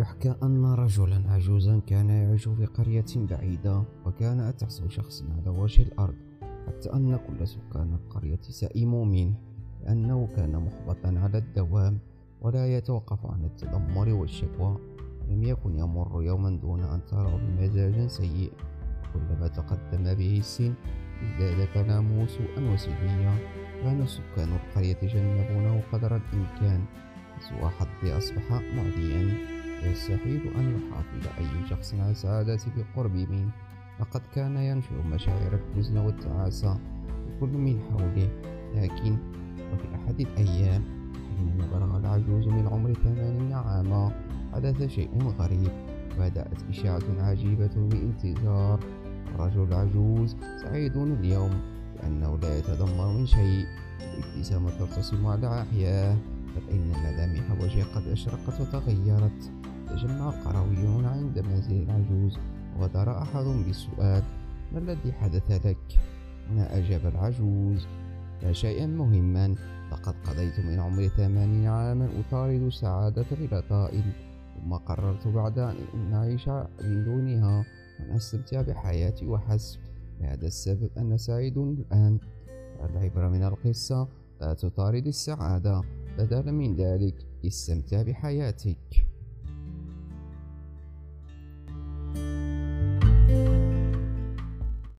وحكى أن رجلا عجوزا كان يعيش في قرية بعيدة وكان أتعس شخص على وجه الأرض حتى أن كل سكان القرية سئموا منه لأنه كان محبطا على الدوام ولا يتوقف عن التذمر والشكوى. لم يكن يمر يوما دون أن ترى بمزاج سيء. كلما تقدم به السن ازداد كلامه سوءا وسلبيا. كان سكان القرية يتجنبونه قدر الإمكان سوء حظ أصبح معديا. يستحيل أن يحافظ أي شخص على سعادته بالقرب منه. لقد كان ينشر مشاعر الحزن والتعاسة لكل من حوله لكن وفي أحد الأيام حينما بلغ العجوز من عمر ثمانين عاما حدث شيء غريب. بدأت إشاعة عجيبة بانتظار. الرجل العجوز سعيد اليوم لأنه لا يتذمر من شيء. الابتسامة ترتسم على أحياه بل إن ملامح وجهه قد أشرقت وتغيرت. تجمع القرويون عند منزل العجوز وبدر أحد بالسؤال ما الذي حدث لك؟ هنا أجاب العجوز لا شيئا مهما لقد قضيت من عمري ثمانين عاما أطارد السعادة بلا طائل ثم قررت بعد أن أعيش من دونها وأن أستمتع بحياتي وحسب لهذا السبب أنا سعيد الآن العبرة من القصة لا تطارد السعادة بدلا من ذلك استمتع بحياتك